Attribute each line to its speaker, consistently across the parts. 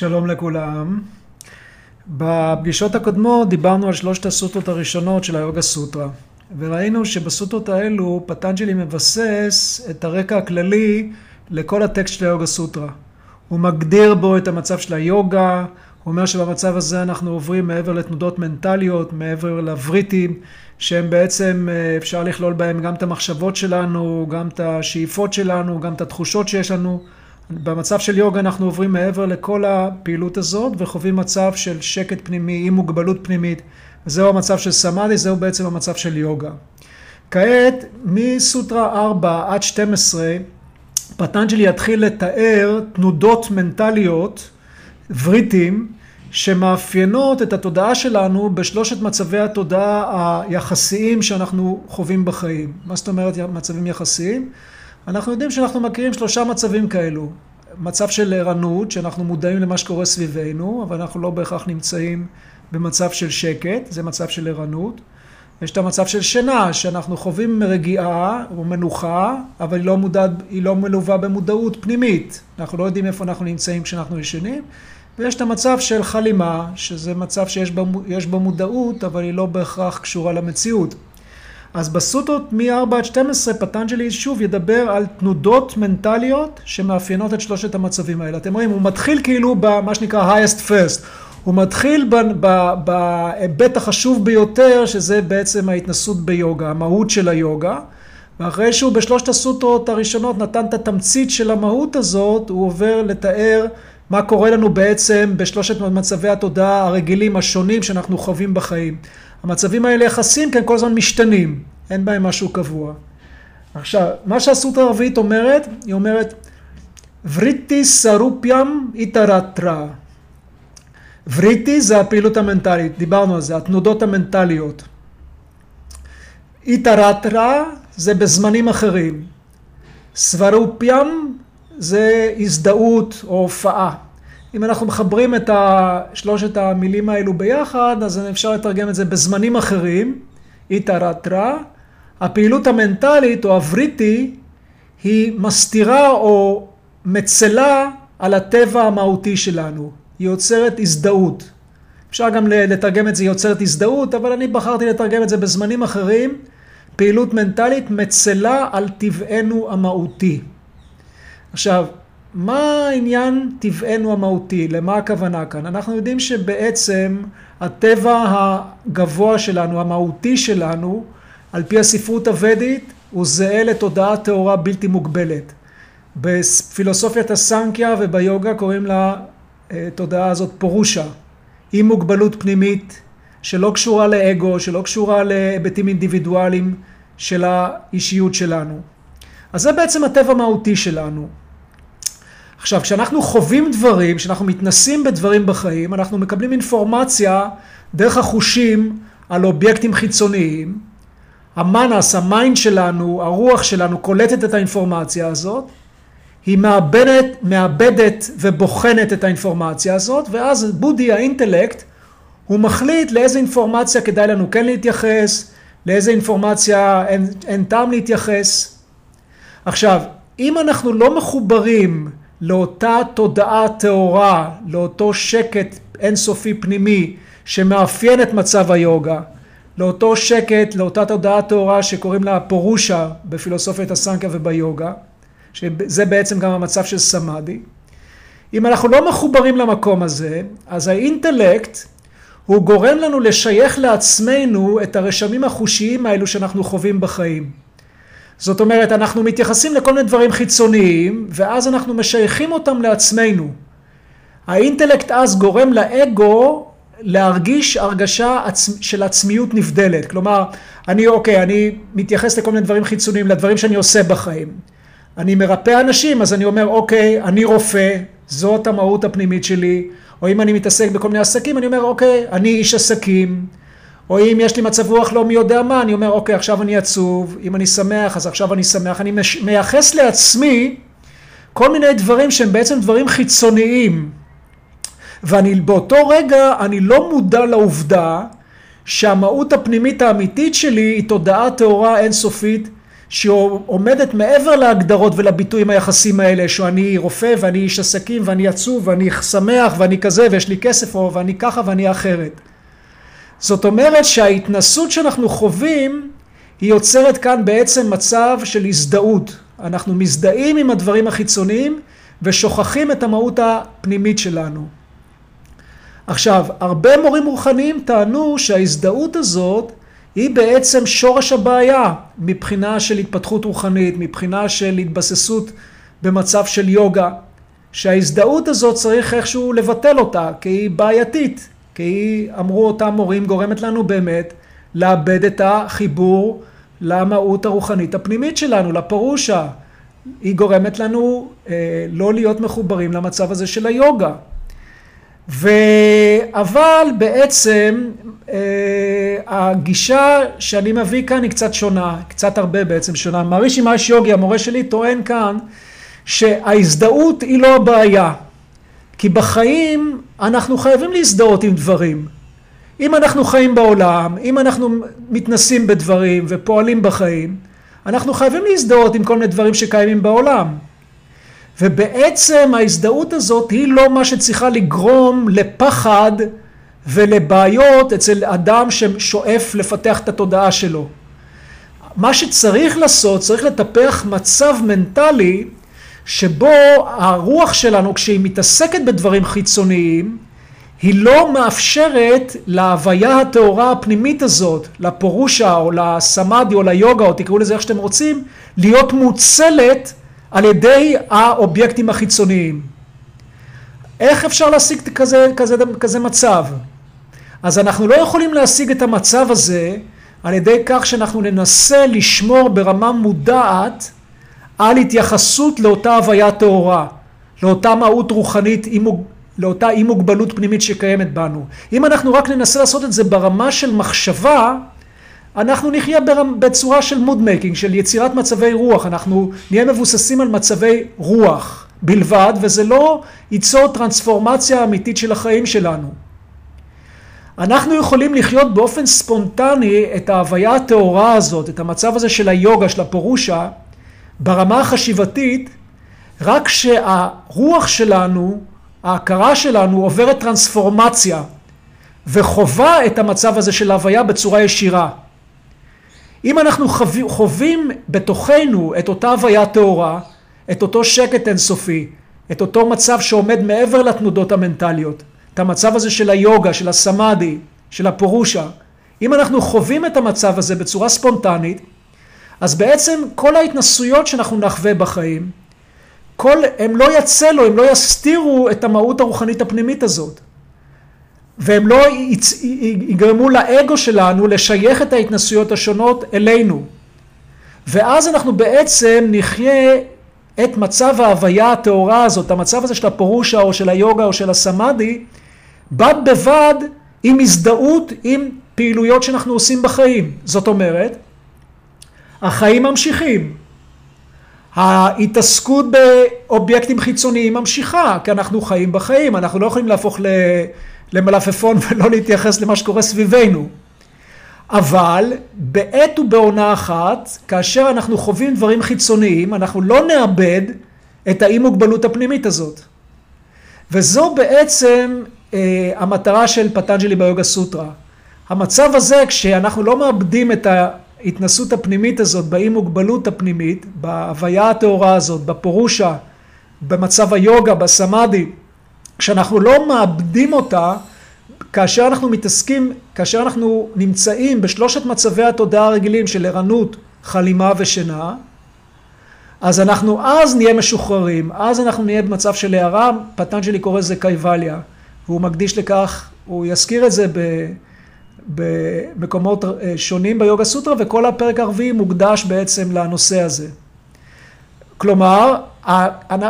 Speaker 1: שלום לכולם. בפגישות הקודמות דיברנו על שלושת הסוטרות הראשונות של היוגה סוטרה, וראינו שבסוטרות האלו פטנג'לי מבסס את הרקע הכללי לכל הטקסט של היוגה סוטרה. הוא מגדיר בו את המצב של היוגה, הוא אומר שבמצב הזה אנחנו עוברים מעבר לתנודות מנטליות, מעבר לבריטים, שהם בעצם, אה, אפשר לכלול בהם גם את המחשבות שלנו, גם את השאיפות שלנו, גם את התחושות שיש לנו. במצב של יוגה אנחנו עוברים מעבר לכל הפעילות הזאת וחווים מצב של שקט פנימי עם מוגבלות פנימית. וזהו המצב של סמאדי, זהו בעצם המצב של יוגה. כעת, מסוטרה 4 עד 12, פטנג'לי יתחיל לתאר תנודות מנטליות, וריטים, שמאפיינות את התודעה שלנו בשלושת מצבי התודעה היחסיים שאנחנו חווים בחיים. מה זאת אומרת מצבים יחסיים? אנחנו יודעים שאנחנו מכירים שלושה מצבים כאלו. מצב של ערנות, שאנחנו מודעים למה שקורה סביבנו, אבל אנחנו לא בהכרח נמצאים במצב של שקט, זה מצב של ערנות. יש את המצב של שינה, שאנחנו חווים רגיעה או מנוחה, אבל היא לא, מודע, היא לא מלווה במודעות פנימית. אנחנו לא יודעים איפה אנחנו נמצאים כשאנחנו ישנים. ויש את המצב של חלימה, שזה מצב שיש בו מודעות, אבל היא לא בהכרח קשורה למציאות. אז בסוטות מ-4 עד 12 פטנג'לי שוב ידבר על תנודות מנטליות שמאפיינות את שלושת המצבים האלה. אתם רואים, הוא מתחיל כאילו במה שנקרא highest first. הוא מתחיל בהיבט החשוב ביותר, שזה בעצם ההתנסות ביוגה, המהות של היוגה. ואחרי שהוא בשלושת הסוטרות הראשונות נתן את התמצית של המהות הזאת, הוא עובר לתאר מה קורה לנו בעצם בשלושת מצבי התודעה הרגילים השונים שאנחנו חווים בחיים. המצבים האלה יחסים כי הם כל הזמן משתנים, אין בהם משהו קבוע. עכשיו, מה שהסוטרה הרביעית אומרת, היא אומרת, וריטי סרופיאם איתרטרה. וריטי זה הפעילות המנטלית, דיברנו על זה, התנודות המנטליות. איתרטרה זה בזמנים אחרים. סברופיאם זה הזדהות או הופעה. אם אנחנו מחברים את שלושת המילים האלו ביחד, אז אפשר לתרגם את זה בזמנים אחרים, איתרטרה. הפעילות המנטלית או הווריטי היא מסתירה או מצלה על הטבע המהותי שלנו. היא יוצרת הזדהות. אפשר גם לתרגם את זה, יוצרת הזדהות, אבל אני בחרתי לתרגם את זה בזמנים אחרים. פעילות מנטלית מצלה על טבענו המהותי. עכשיו, מה העניין טבענו המהותי? למה הכוונה כאן? אנחנו יודעים שבעצם הטבע הגבוה שלנו, המהותי שלנו, על פי הספרות הוודית, הוא זהה לתודעה טהורה בלתי מוגבלת. בפילוסופיית הסנקיה וביוגה קוראים לתודעה אה, הזאת פורושה, עם מוגבלות פנימית שלא קשורה לאגו, שלא קשורה להיבטים אינדיבידואליים של האישיות שלנו. אז זה בעצם הטבע המהותי שלנו. עכשיו, כשאנחנו חווים דברים, כשאנחנו מתנסים בדברים בחיים, אנחנו מקבלים אינפורמציה דרך החושים על אובייקטים חיצוניים. המנס, ה mind שלנו, הרוח שלנו, קולטת את האינפורמציה הזאת. היא מעבדת, מעבדת ובוחנת את האינפורמציה הזאת, ואז בודהי, האינטלקט, הוא מחליט לאיזה אינפורמציה כדאי לנו כן להתייחס, לאיזה אינפורמציה אין, אין טעם להתייחס. עכשיו, אם אנחנו לא מחוברים לאותה תודעה טהורה, לאותו שקט אינסופי פנימי שמאפיין את מצב היוגה, לאותו שקט, לאותה תודעה טהורה שקוראים לה פורושה בפילוסופיית הסנקה וביוגה, שזה בעצם גם המצב של סמאדי. אם אנחנו לא מחוברים למקום הזה, אז האינטלקט הוא גורם לנו לשייך לעצמנו את הרשמים החושיים האלו שאנחנו חווים בחיים. זאת אומרת, אנחנו מתייחסים לכל מיני דברים חיצוניים, ואז אנחנו משייכים אותם לעצמנו. האינטלקט אז גורם לאגו להרגיש הרגשה של עצמיות נבדלת. כלומר, אני, אוקיי, אני מתייחס לכל מיני דברים חיצוניים, לדברים שאני עושה בחיים. אני מרפא אנשים, אז אני אומר, אוקיי, אני רופא, זאת המהות הפנימית שלי. או אם אני מתעסק בכל מיני עסקים, אני אומר, אוקיי, אני איש עסקים. או אם יש לי מצב רוח לא מי יודע מה, אני אומר, אוקיי, עכשיו אני עצוב, אם אני שמח, אז עכשיו אני שמח. אני מייחס לעצמי כל מיני דברים שהם בעצם דברים חיצוניים. ואני באותו רגע, אני לא מודע לעובדה שהמהות הפנימית האמיתית שלי היא תודעה טהורה אינסופית, שעומדת מעבר להגדרות ולביטויים היחסים האלה, שאני רופא ואני איש עסקים ואני עצוב ואני שמח ואני כזה ויש לי כסף או ואני ככה ואני אחרת. זאת אומרת שההתנסות שאנחנו חווים היא יוצרת כאן בעצם מצב של הזדהות. אנחנו מזדהים עם הדברים החיצוניים ושוכחים את המהות הפנימית שלנו. עכשיו, הרבה מורים רוחניים טענו שההזדהות הזאת היא בעצם שורש הבעיה מבחינה של התפתחות רוחנית, מבחינה של התבססות במצב של יוגה, שההזדהות הזאת צריך איכשהו לבטל אותה, כי היא בעייתית, כי היא, אמרו אותם מורים, גורמת לנו באמת לאבד את החיבור למהות הרוחנית הפנימית שלנו, לפרושה. היא גורמת לנו אה, לא להיות מחוברים למצב הזה של היוגה. ו... אבל בעצם אה, הגישה שאני מביא כאן היא קצת שונה, קצת הרבה בעצם שונה. מרישי מאש יוגי, המורה שלי, טוען כאן שההזדהות היא לא הבעיה. כי בחיים אנחנו חייבים להזדהות עם דברים. אם אנחנו חיים בעולם, אם אנחנו מתנסים בדברים ופועלים בחיים, אנחנו חייבים להזדהות עם כל מיני דברים שקיימים בעולם. ובעצם ההזדהות הזאת היא לא מה שצריכה לגרום לפחד ולבעיות אצל אדם ששואף לפתח את התודעה שלו. מה שצריך לעשות, צריך לטפח מצב מנטלי שבו הרוח שלנו כשהיא מתעסקת בדברים חיצוניים היא לא מאפשרת להוויה הטהורה הפנימית הזאת, לפורושה או לסמאדי או ליוגה או תקראו לזה איך שאתם רוצים, להיות מוצלת על ידי האובייקטים החיצוניים. איך אפשר להשיג כזה, כזה, כזה מצב? אז אנחנו לא יכולים להשיג את המצב הזה על ידי כך שאנחנו ננסה לשמור ברמה מודעת על התייחסות לאותה הוויה טהורה, לאותה מהות רוחנית, לאותה אי מוגבלות פנימית שקיימת בנו. אם אנחנו רק ננסה לעשות את זה ברמה של מחשבה, אנחנו נחיה בצורה של mood making, של יצירת מצבי רוח, אנחנו נהיה מבוססים על מצבי רוח בלבד, וזה לא ייצור טרנספורמציה אמיתית של החיים שלנו. אנחנו יכולים לחיות באופן ספונטני את ההוויה הטהורה הזאת, את המצב הזה של היוגה, של הפורושה, ברמה החשיבתית, רק שהרוח שלנו, ההכרה שלנו עוברת טרנספורמציה וחווה את המצב הזה של ההוויה בצורה ישירה. אם אנחנו חווים בתוכנו את אותה הוויה טהורה, את אותו שקט אינסופי, את אותו מצב שעומד מעבר לתנודות המנטליות, את המצב הזה של היוגה, של הסמאדי, של הפורושה, אם אנחנו חווים את המצב הזה בצורה ספונטנית, אז בעצם כל ההתנסויות שאנחנו נחווה בחיים, כל, הם לא יצלו, הם לא יסתירו את המהות הרוחנית הפנימית הזאת. והם לא יגרמו לאגו שלנו לשייך את ההתנסויות השונות אלינו. ואז אנחנו בעצם נחיה את מצב ההוויה הטהורה הזאת, המצב הזה של הפורושה או של היוגה או של הסמאדי, בד בבד עם הזדהות עם פעילויות שאנחנו עושים בחיים. זאת אומרת, החיים ממשיכים. ההתעסקות באובייקטים חיצוניים ממשיכה, כי אנחנו חיים בחיים, אנחנו לא יכולים להפוך למלפפון ולא להתייחס למה שקורה סביבנו. אבל בעת ובעונה אחת, כאשר אנחנו חווים דברים חיצוניים, אנחנו לא נאבד את האי מוגבלות הפנימית הזאת. וזו בעצם אה, המטרה של פטנג'לי ביוגה סוטרה. המצב הזה, כשאנחנו לא מאבדים את ההתנסות הפנימית הזאת, באי מוגבלות הפנימית, בהוויה הטהורה הזאת, בפורושה, במצב היוגה, בסמאדי, כשאנחנו לא מאבדים אותה, כאשר אנחנו מתעסקים, כאשר אנחנו נמצאים בשלושת מצבי התודעה הרגילים של ערנות, חלימה ושינה, אז אנחנו אז נהיה משוחררים, אז אנחנו נהיה במצב של הערה, פטנג'לי קורא לזה קייבליה, והוא מקדיש לכך, הוא יזכיר את זה ב, במקומות אה, שונים ביוגה סוטרה, וכל הפרק הרביעי מוקדש בעצם לנושא הזה. כלומר,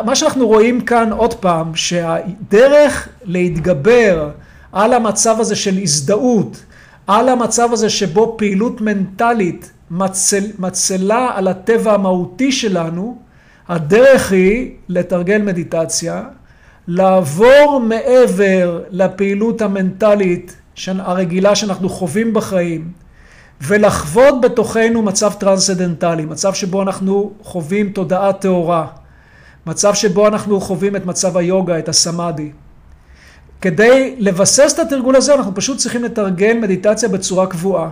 Speaker 1: מה שאנחנו רואים כאן עוד פעם, שהדרך להתגבר על המצב הזה של הזדהות, על המצב הזה שבו פעילות מנטלית מצל, מצלה על הטבע המהותי שלנו, הדרך היא לתרגל מדיטציה, לעבור מעבר לפעילות המנטלית הרגילה שאנחנו חווים בחיים, ולחוות בתוכנו מצב טרנסדנטלי, מצב שבו אנחנו חווים תודעה טהורה, מצב שבו אנחנו חווים את מצב היוגה, את הסמאדהי. כדי לבסס את התרגול הזה אנחנו פשוט צריכים לתרגל מדיטציה בצורה קבועה.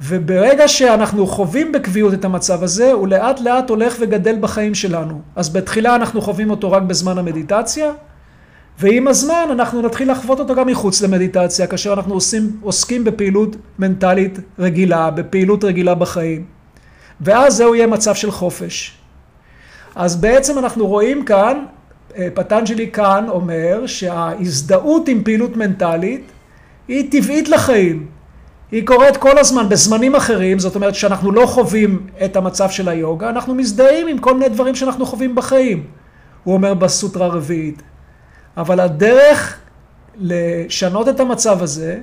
Speaker 1: וברגע שאנחנו חווים בקביעות את המצב הזה, הוא לאט לאט הולך וגדל בחיים שלנו. אז בתחילה אנחנו חווים אותו רק בזמן המדיטציה, ועם הזמן אנחנו נתחיל לחוות אותו גם מחוץ למדיטציה, כאשר אנחנו עושים, עוסקים בפעילות מנטלית רגילה, בפעילות רגילה בחיים. ואז זהו יהיה מצב של חופש. אז בעצם אנחנו רואים כאן, אה, פטנג'לי כאן אומר שההזדהות עם פעילות מנטלית היא טבעית לחיים. היא קורית כל הזמן בזמנים אחרים, זאת אומרת שאנחנו לא חווים את המצב של היוגה, אנחנו מזדהים עם כל מיני דברים שאנחנו חווים בחיים, הוא אומר בסוטרה הרביעית. אבל הדרך לשנות את המצב הזה,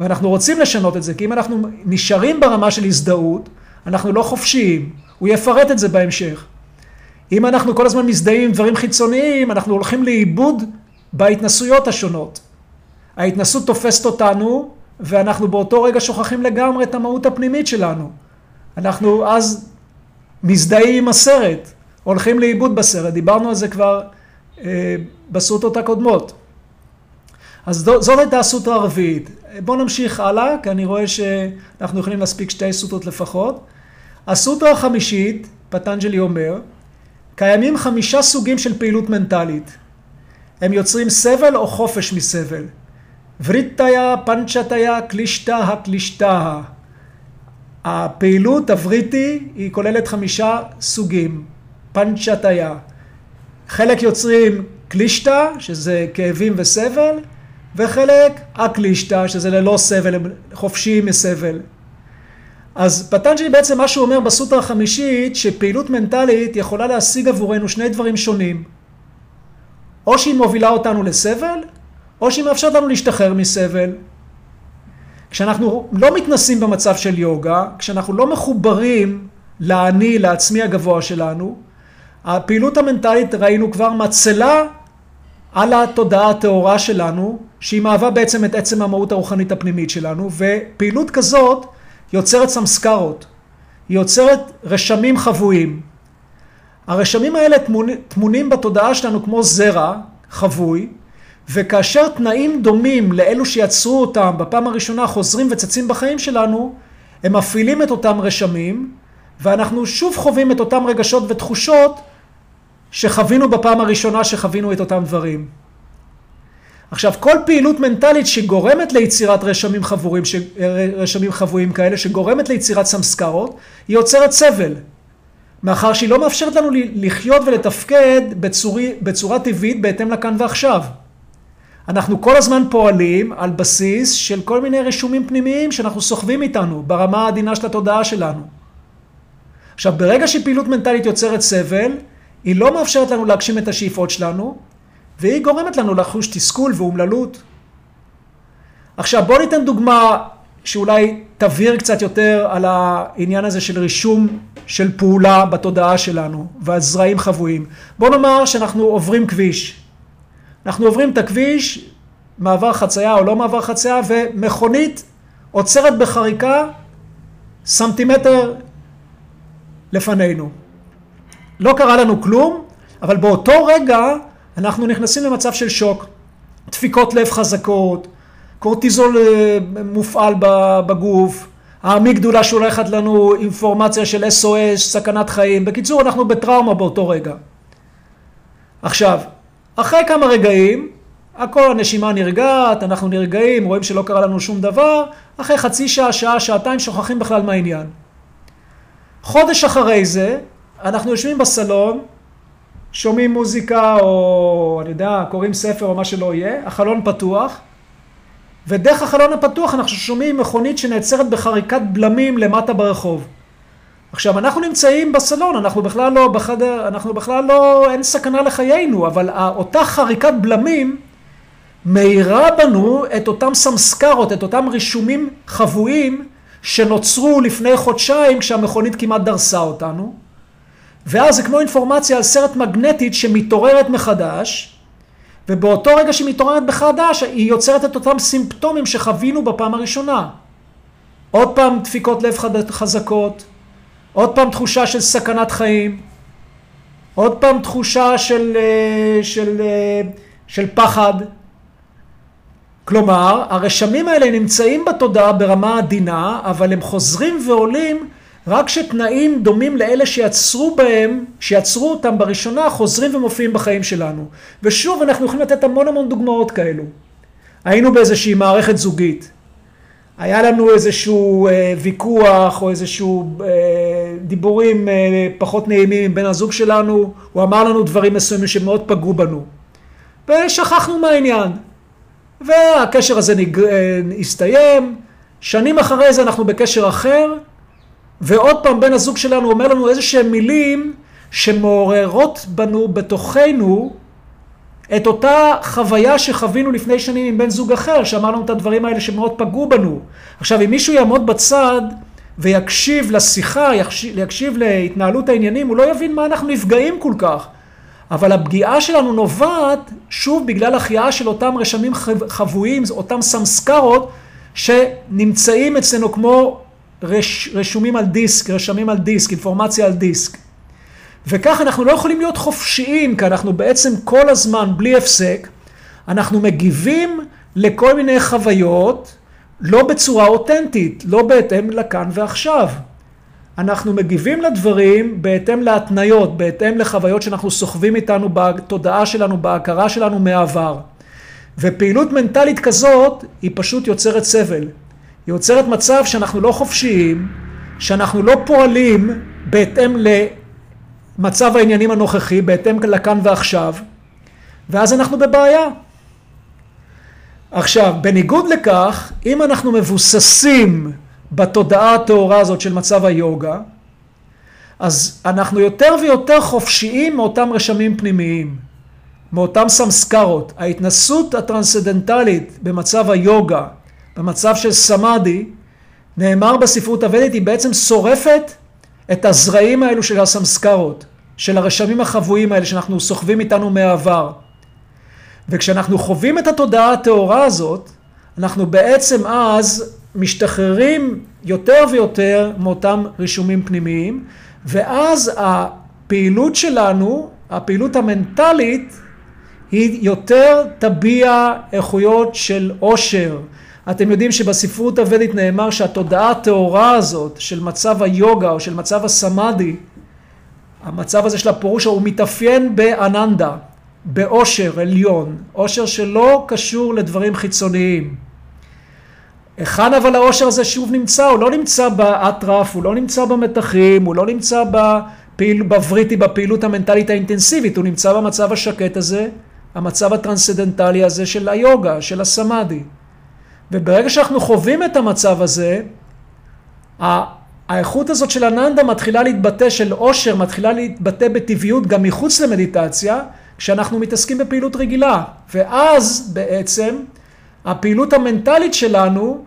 Speaker 1: ואנחנו רוצים לשנות את זה, כי אם אנחנו נשארים ברמה של הזדהות, אנחנו לא חופשיים. הוא יפרט את זה בהמשך. אם אנחנו כל הזמן מזדהים עם דברים חיצוניים, אנחנו הולכים לאיבוד בהתנסויות השונות. ההתנסות תופסת אותנו, ואנחנו באותו רגע שוכחים לגמרי את המהות הפנימית שלנו. אנחנו אז מזדהים עם הסרט, הולכים לאיבוד בסרט, דיברנו על זה כבר בסוטות הקודמות. אז זאת הייתה הסוטרה הרביעית. בואו נמשיך הלאה, כי אני רואה שאנחנו יכולים להספיק שתי סוטות לפחות. הסוטרה החמישית, פטנג'לי אומר, קיימים חמישה סוגים של פעילות מנטלית. הם יוצרים סבל או חופש מסבל. וריטיה, פנצ'תיה, קלישתא, הקלישתא. הפעילות הווריטי היא כוללת חמישה סוגים. פנצ'תיה. חלק יוצרים קלישתא, שזה כאבים וסבל, וחלק אקלישתא, שזה ללא סבל, הם חופשיים מסבל. אז פטנג'לי בעצם מה שהוא אומר בסוטרה החמישית, שפעילות מנטלית יכולה להשיג עבורנו שני דברים שונים. או שהיא מובילה אותנו לסבל, או שהיא מאפשרת לנו להשתחרר מסבל. כשאנחנו לא מתנסים במצב של יוגה, כשאנחנו לא מחוברים לאני, לעצמי הגבוה שלנו, הפעילות המנטלית ראינו כבר מצלה על התודעה הטהורה שלנו, שהיא מהווה בעצם את עצם המהות הרוחנית הפנימית שלנו, ופעילות כזאת יוצרת סמסקרות, היא יוצרת רשמים חבויים. הרשמים האלה טמונים בתודעה שלנו כמו זרע חבוי, וכאשר תנאים דומים לאלו שיצרו אותם בפעם הראשונה חוזרים וצצים בחיים שלנו, הם מפעילים את אותם רשמים, ואנחנו שוב חווים את אותם רגשות ותחושות שחווינו בפעם הראשונה שחווינו את אותם דברים. עכשיו, כל פעילות מנטלית שגורמת ליצירת רשמים חבויים, ש... רשמים חבויים כאלה, שגורמת ליצירת סמסקרות, היא יוצרת סבל. מאחר שהיא לא מאפשרת לנו לחיות ולתפקד בצורי, בצורה טבעית בהתאם לכאן ועכשיו. אנחנו כל הזמן פועלים על בסיס של כל מיני רשומים פנימיים שאנחנו סוחבים איתנו ברמה העדינה של התודעה שלנו. עכשיו, ברגע שפעילות מנטלית יוצרת סבל, היא לא מאפשרת לנו להגשים את השאיפות שלנו, והיא גורמת לנו לחוש תסכול ואומללות. עכשיו בואו ניתן דוגמה שאולי תבהיר קצת יותר על העניין הזה של רישום של פעולה בתודעה שלנו והזרעים חבויים. בואו נאמר שאנחנו עוברים כביש. אנחנו עוברים את הכביש, מעבר חצייה או לא מעבר חצייה, ומכונית עוצרת בחריקה סנטימטר לפנינו. לא קרה לנו כלום, אבל באותו רגע אנחנו נכנסים למצב של שוק. דפיקות לב חזקות, קורטיזול אה, מופעל בגוף, האמיגדולה שולחת לנו אינפורמציה של SOS, סכנת חיים. בקיצור, אנחנו בטראומה באותו רגע. עכשיו, אחרי כמה רגעים, הכל הנשימה נרגעת, אנחנו נרגעים, רואים שלא קרה לנו שום דבר, אחרי חצי שעה, שעה, שעתיים, שוכחים בכלל מהעניין. חודש אחרי זה, אנחנו יושבים בסלון, שומעים מוזיקה או אני יודע, קוראים ספר או מה שלא יהיה, החלון פתוח, ודרך החלון הפתוח אנחנו שומעים מכונית שנעצרת בחריקת בלמים למטה ברחוב. עכשיו אנחנו נמצאים בסלון, אנחנו בכלל לא בחדר, אנחנו בכלל לא, אין סכנה לחיינו, אבל אותה חריקת בלמים מאירה בנו את אותם סמסקרות, את אותם רישומים חבויים שנוצרו לפני חודשיים כשהמכונית כמעט דרסה אותנו. ואז זה כמו אינפורמציה על סרט מגנטית שמתעוררת מחדש, ובאותו רגע שהיא מתעוררת מחדש, היא יוצרת את אותם סימפטומים שחווינו בפעם הראשונה. עוד פעם דפיקות לב חזקות, עוד פעם תחושה של סכנת חיים, עוד פעם תחושה של, אה, של, אה, של פחד. כלומר, הרשמים האלה נמצאים בתודעה ברמה עדינה, אבל הם חוזרים ועולים רק כשתנאים דומים לאלה שיצרו בהם, שיצרו אותם בראשונה, חוזרים ומופיעים בחיים שלנו. ושוב, אנחנו יכולים לתת המון המון דוגמאות כאלו. היינו באיזושהי מערכת זוגית. היה לנו איזשהו אה, ויכוח או איזשהו אה, דיבורים אה, פחות נעימים עם בן הזוג שלנו, הוא אמר לנו דברים מסוימים שמאוד פגעו בנו. ושכחנו מהעניין. והקשר הזה נג... אה, הסתיים, שנים אחרי זה אנחנו בקשר אחר, ועוד פעם בן הזוג שלנו אומר לנו איזה שהם מילים שמעוררות בנו, בתוכנו, את אותה חוויה שחווינו לפני שנים עם בן זוג אחר, שאמר לנו את הדברים האלה שמאוד פגעו בנו. עכשיו, אם מישהו יעמוד בצד ויקשיב לשיחה, יקשיב, יקשיב להתנהלות העניינים, הוא לא יבין מה אנחנו נפגעים כל כך. אבל הפגיעה שלנו נובעת, שוב, בגלל החייאה של אותם רשמים חבויים, אותם סמסקרות, שנמצאים אצלנו כמו רש, רשומים על דיסק, רשמים על דיסק, אינפורמציה על דיסק. וכך אנחנו לא יכולים להיות חופשיים, כי אנחנו בעצם כל הזמן, בלי הפסק, אנחנו מגיבים לכל מיני חוויות, לא בצורה אותנטית, לא בהתאם לכאן ועכשיו. אנחנו מגיבים לדברים בהתאם להתניות, בהתאם לחוויות שאנחנו סוחבים איתנו בתודעה שלנו, בהכרה שלנו מהעבר. ופעילות מנטלית כזאת היא פשוט יוצרת סבל. היא יוצרת מצב שאנחנו לא חופשיים, שאנחנו לא פועלים בהתאם למצב העניינים הנוכחי, בהתאם לכאן ועכשיו, ואז אנחנו בבעיה. עכשיו, בניגוד לכך, אם אנחנו מבוססים בתודעה הטהורה הזאת של מצב היוגה, אז אנחנו יותר ויותר חופשיים מאותם רשמים פנימיים, מאותם סמסקרות. ההתנסות הטרנסדנטלית במצב היוגה, במצב של סמאדי, נאמר בספרות הוודית, היא בעצם שורפת את הזרעים האלו של הסמסקרות, של הרשמים החבויים האלה שאנחנו סוחבים איתנו מהעבר. וכשאנחנו חווים את התודעה הטהורה הזאת, אנחנו בעצם אז משתחררים יותר ויותר מאותם רישומים פנימיים, ואז הפעילות שלנו, הפעילות המנטלית, היא יותר תביע איכויות של עושר. אתם יודעים שבספרות הוודית נאמר שהתודעה הטהורה הזאת של מצב היוגה או של מצב הסמאדי, המצב הזה של הפירוש הוא מתאפיין באננדה, בעושר עליון, עושר שלא קשור לדברים חיצוניים. היכן אבל העושר הזה שוב נמצא? הוא לא נמצא באטרף, הוא לא נמצא במתחים, הוא לא נמצא בפעיל, בווריטי, בפעילות המנטלית האינטנסיבית, הוא נמצא במצב השקט הזה, המצב הטרנסדנטלי הזה של היוגה, של הסמאדי. וברגע שאנחנו חווים את המצב הזה, האיכות הזאת של אננדה מתחילה להתבטא, של עושר, מתחילה להתבטא בטבעיות גם מחוץ למדיטציה, כשאנחנו מתעסקים בפעילות רגילה. ואז בעצם הפעילות המנטלית שלנו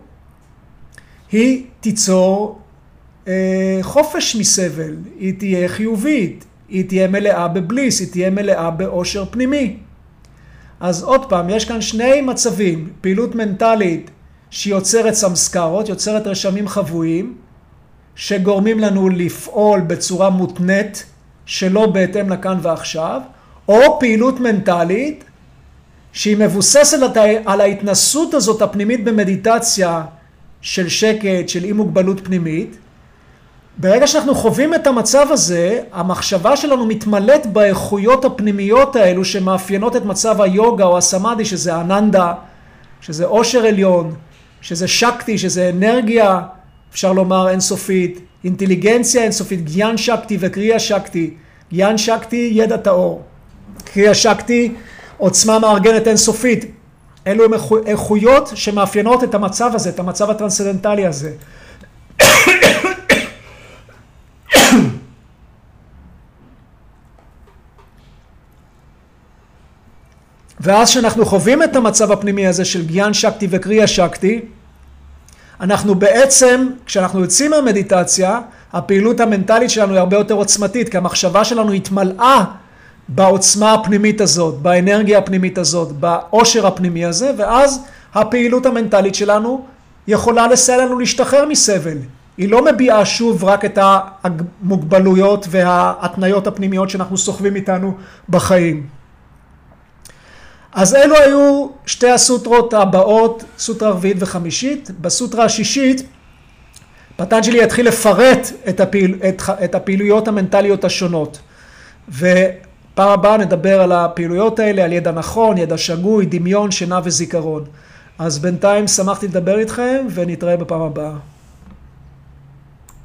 Speaker 1: היא תיצור אה, חופש מסבל, היא תהיה חיובית, היא תהיה מלאה בבליס, היא תהיה מלאה באושר פנימי. אז עוד פעם, יש כאן שני מצבים, פעילות מנטלית שיוצרת סמסקרות, יוצרת רשמים חבויים, שגורמים לנו לפעול בצורה מותנית, שלא בהתאם לכאן ועכשיו, או פעילות מנטלית שהיא מבוססת על ההתנסות הזאת הפנימית במדיטציה של שקט, של אי מוגבלות פנימית. ברגע שאנחנו חווים את המצב הזה, המחשבה שלנו מתמלאת באיכויות הפנימיות האלו שמאפיינות את מצב היוגה או הסמאדי, שזה אננדה, שזה עושר עליון, שזה שקטי, שזה אנרגיה, אפשר לומר אינסופית, אינטליגנציה אינסופית, גיאן שקטי וקריאה שקטי. גיאן שקטי, ידע טהור. קריאה שקטי, עוצמה מארגנת אינסופית. אלו הם איכויות שמאפיינות את המצב הזה, את המצב הטרנסצנדנטלי הזה. ואז כשאנחנו חווים את המצב הפנימי הזה של גיאן שקטי וקריאה שקטי, אנחנו בעצם, כשאנחנו יוצאים מהמדיטציה, הפעילות המנטלית שלנו היא הרבה יותר עוצמתית, כי המחשבה שלנו התמלאה בעוצמה הפנימית הזאת, באנרגיה הפנימית הזאת, בעושר הפנימי הזה, ואז הפעילות המנטלית שלנו יכולה לסייע לנו להשתחרר מסבל. היא לא מביעה שוב רק את המוגבלויות וההתניות הפנימיות שאנחנו סוחבים איתנו בחיים. אז אלו היו שתי הסוטרות הבאות, סוטרה רביעית וחמישית. בסוטרה השישית, פטנג'לי יתחיל לפרט את, הפעיל, את, את הפעילויות המנטליות השונות. ופעם הבאה נדבר על הפעילויות האלה, על ידע נכון, ידע שגוי, דמיון, שינה וזיכרון. אז בינתיים שמחתי לדבר איתכם ונתראה בפעם הבאה.